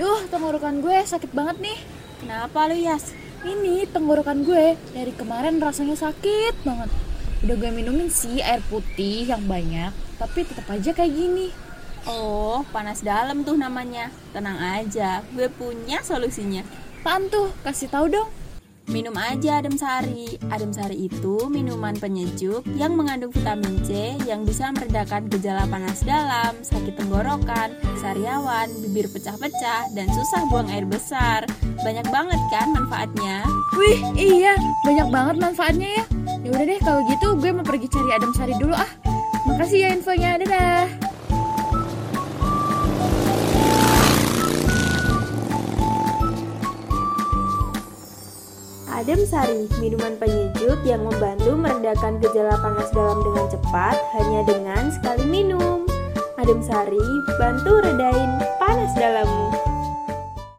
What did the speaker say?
Duh, tenggorokan gue sakit banget nih. Kenapa lu Yas? Ini tenggorokan gue dari kemarin rasanya sakit banget. Udah gue minumin sih air putih yang banyak, tapi tetap aja kayak gini. Oh, panas dalam tuh namanya. Tenang aja, gue punya solusinya. Apaan tuh? Kasih tahu dong. Minum aja adem sari. Adem sari itu minuman penyejuk yang mengandung vitamin C yang bisa meredakan gejala panas dalam, sakit tenggorokan, sariawan, bibir pecah-pecah, dan susah buang air besar. Banyak banget kan manfaatnya? Wih, iya, banyak banget manfaatnya ya. Ya udah deh kalau gitu gue mau pergi cari adem sari dulu ah. Makasih ya infonya, dadah. Adem Sari, minuman penyejuk yang membantu meredakan gejala panas dalam dengan cepat hanya dengan sekali minum. Adem Sari bantu redain panas